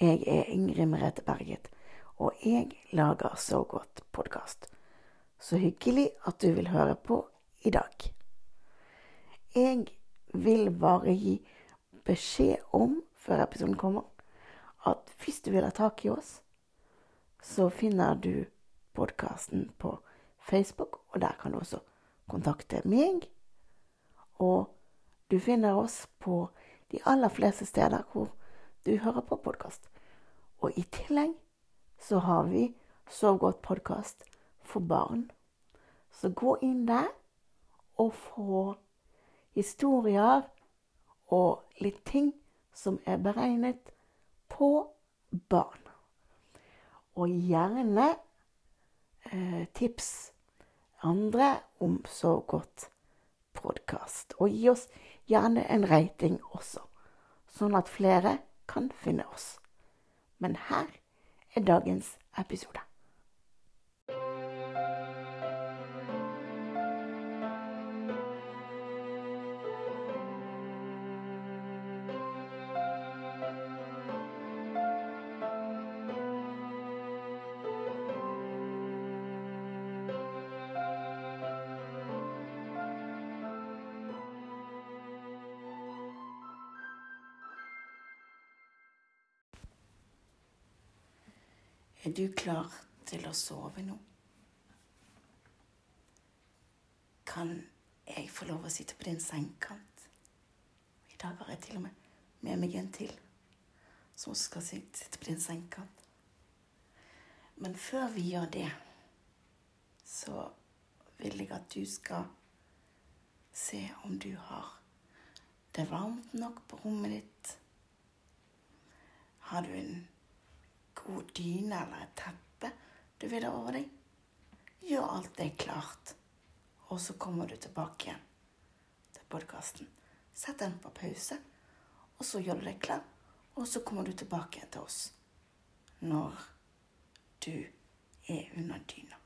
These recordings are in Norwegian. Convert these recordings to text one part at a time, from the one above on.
Jeg er Ingrid Merete Berget, og jeg lager Så godt podkast. Så hyggelig at du vil høre på i dag. Jeg vil bare gi beskjed om, før episoden kommer, at hvis du vil ha tak i oss, så finner du podkasten på Facebook, og der kan du også kontakte meg. Og du finner oss på de aller fleste steder hvor du hører på podkast. Og i tillegg så har vi Sov godt podkast for barn. Så gå inn der og få historier og litt ting som er beregnet på barn. Og gjerne eh, tips andre om Sov godt podkast. Og gi oss gjerne en rating også, sånn at flere kan finne oss. Men her er dagens episode. Er du klar til å sove nå? Kan jeg få lov å sitte på din sengekant? I dag har jeg til og med med meg en til som skal sitte på din sengekant. Men før vi gjør det, så vil jeg at du skal se om du har det varmt nok på rommet ditt. Har du en god dyne eller et teppe du vil ha over deg. Gjør alt det klart, og så kommer du tilbake igjen til podkasten. Sett den på pause, og så gjør du deg klar, og så kommer du tilbake igjen til oss når du er under dyna.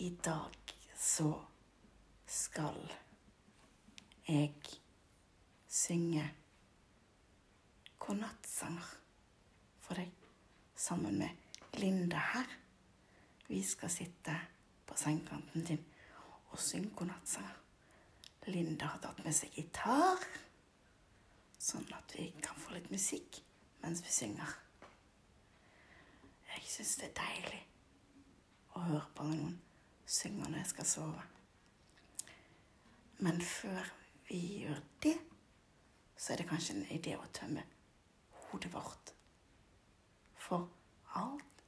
I dag så skal jeg synge godnattsanger for deg sammen med Linda her. Vi skal sitte på sengekanten din og synge godnattsanger. Linda har tatt med seg gitar, sånn at vi kan få litt musikk mens vi synger. Jeg syns det er deilig å høre på noen synger når jeg skal sove. Men før vi gjør det, så er det kanskje en idé å tømme hodet vårt for alt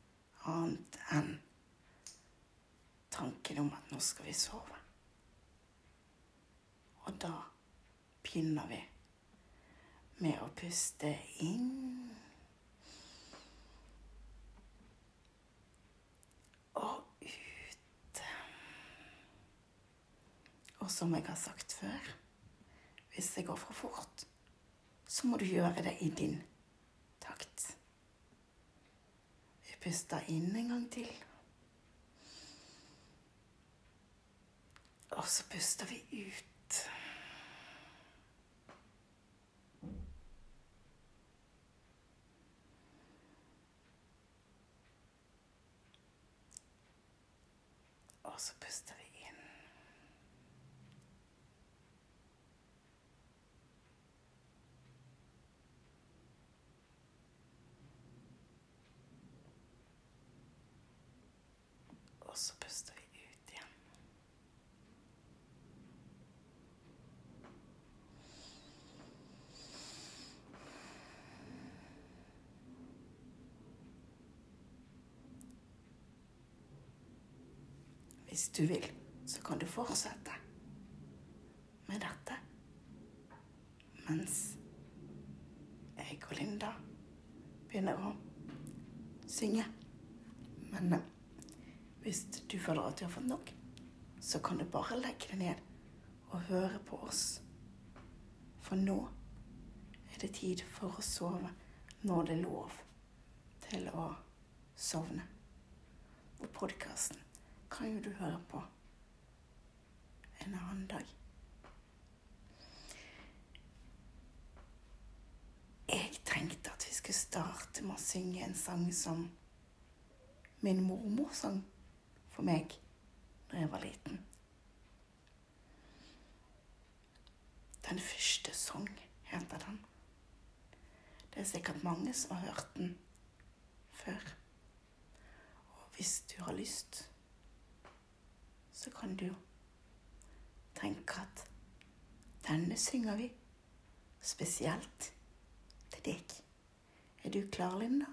annet enn tanken om at nå skal vi sove. Og da begynner vi med å puste inn og ut. Og som jeg har sagt før hvis det går for fort, så må du gjøre det i din takt. Vi puster inn en gang til. Og så puster vi ut. Og så puster vi inn. Og så puster vi ut igjen. Hvis du vil, så kan du fortsette med dette mens jeg og Linda begynner å synge. at du har fått nok, så kan du bare legge deg ned og høre på oss. For nå er det tid for å sove når det er lov til å sovne. Og podkasten kan jo du høre på en annen dag. Jeg tenkte at vi skulle starte med å synge en sang som min mormor sang for meg når jeg var liten. Den første sang heter den. Det er sikkert mange som har hørt den før. Og hvis du har lyst, så kan du jo tenke at denne synger vi spesielt til deg. Er du klar, Linda?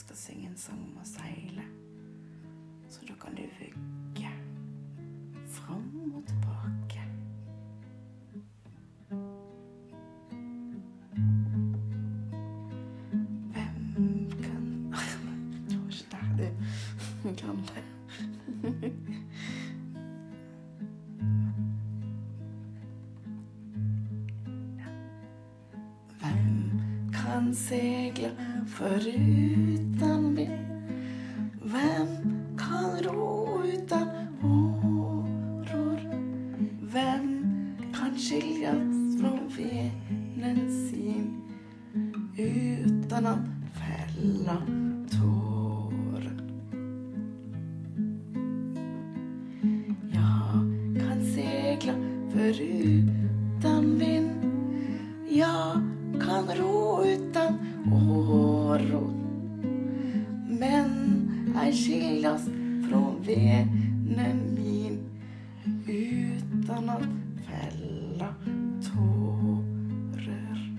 skal synge en sang om å seile, så da kan du vugge fram og tilbake. Hvem kan Jeg var ikke der du kan det. Hvem kan segle forut? frias från venen min Uten att fälla tårer.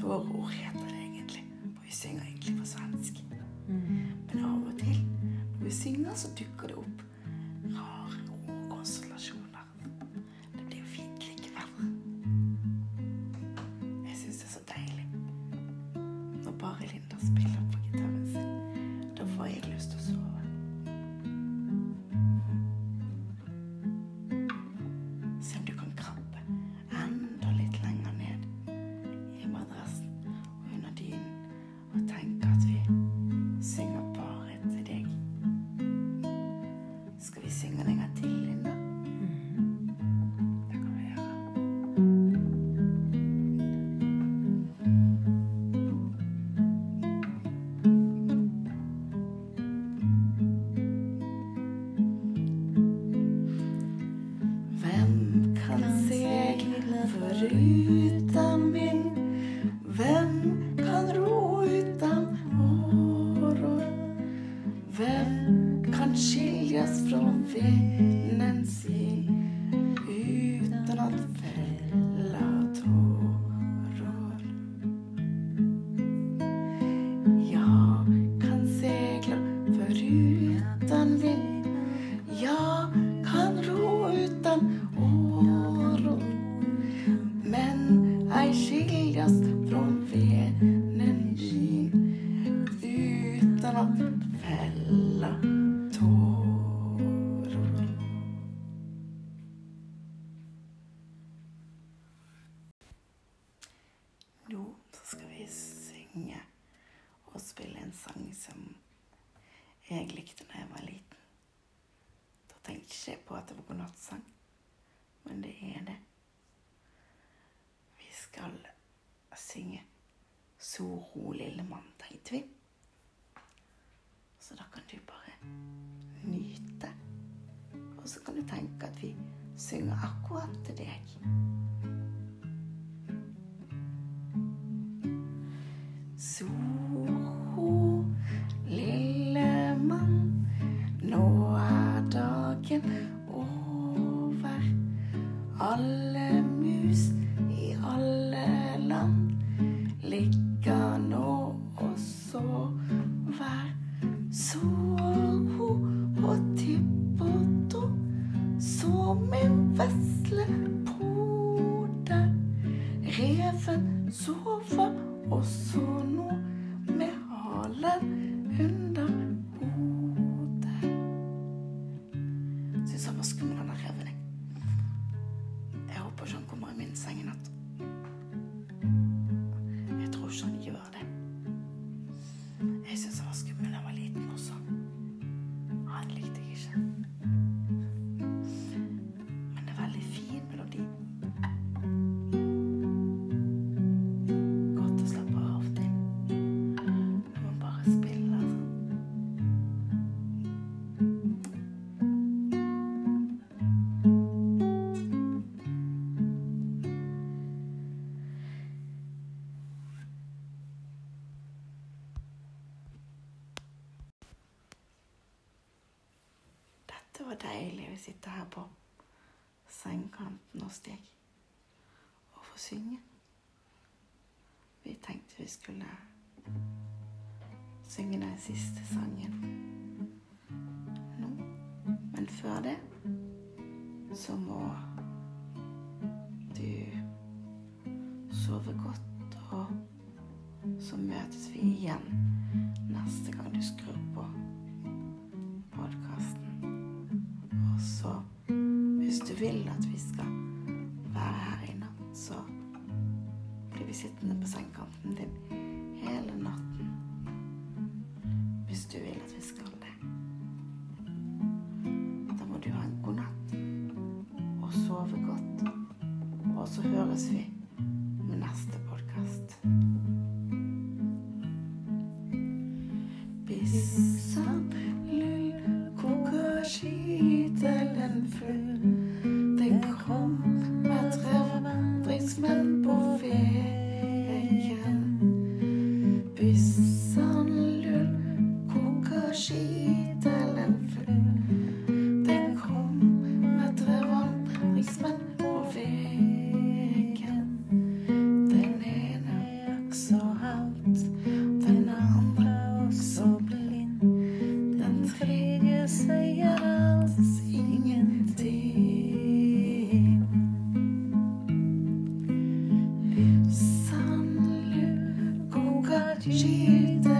Tårer heter det egentlig, og vi synger egentlig på svensk. Mm. Men av og til når vi synger, så dukker det opp rare Hvem kan se foruten? synge så rolig lille mann, tenkte vi. Så da kan du bare nyte. Og så kan du tenke at vi synger akkurat til deg. Så Det var deilig å sitte her på sengekanten hos deg og få synge. Vi tenkte vi skulle synge den siste sangen nå. Men før det så må du sove godt, og så møtes vi igjen neste gang du skrur på. Så hvis du vil at vi skal være her i natt, så blir vi sittende på sengekanten din hele natten. Sen ljuga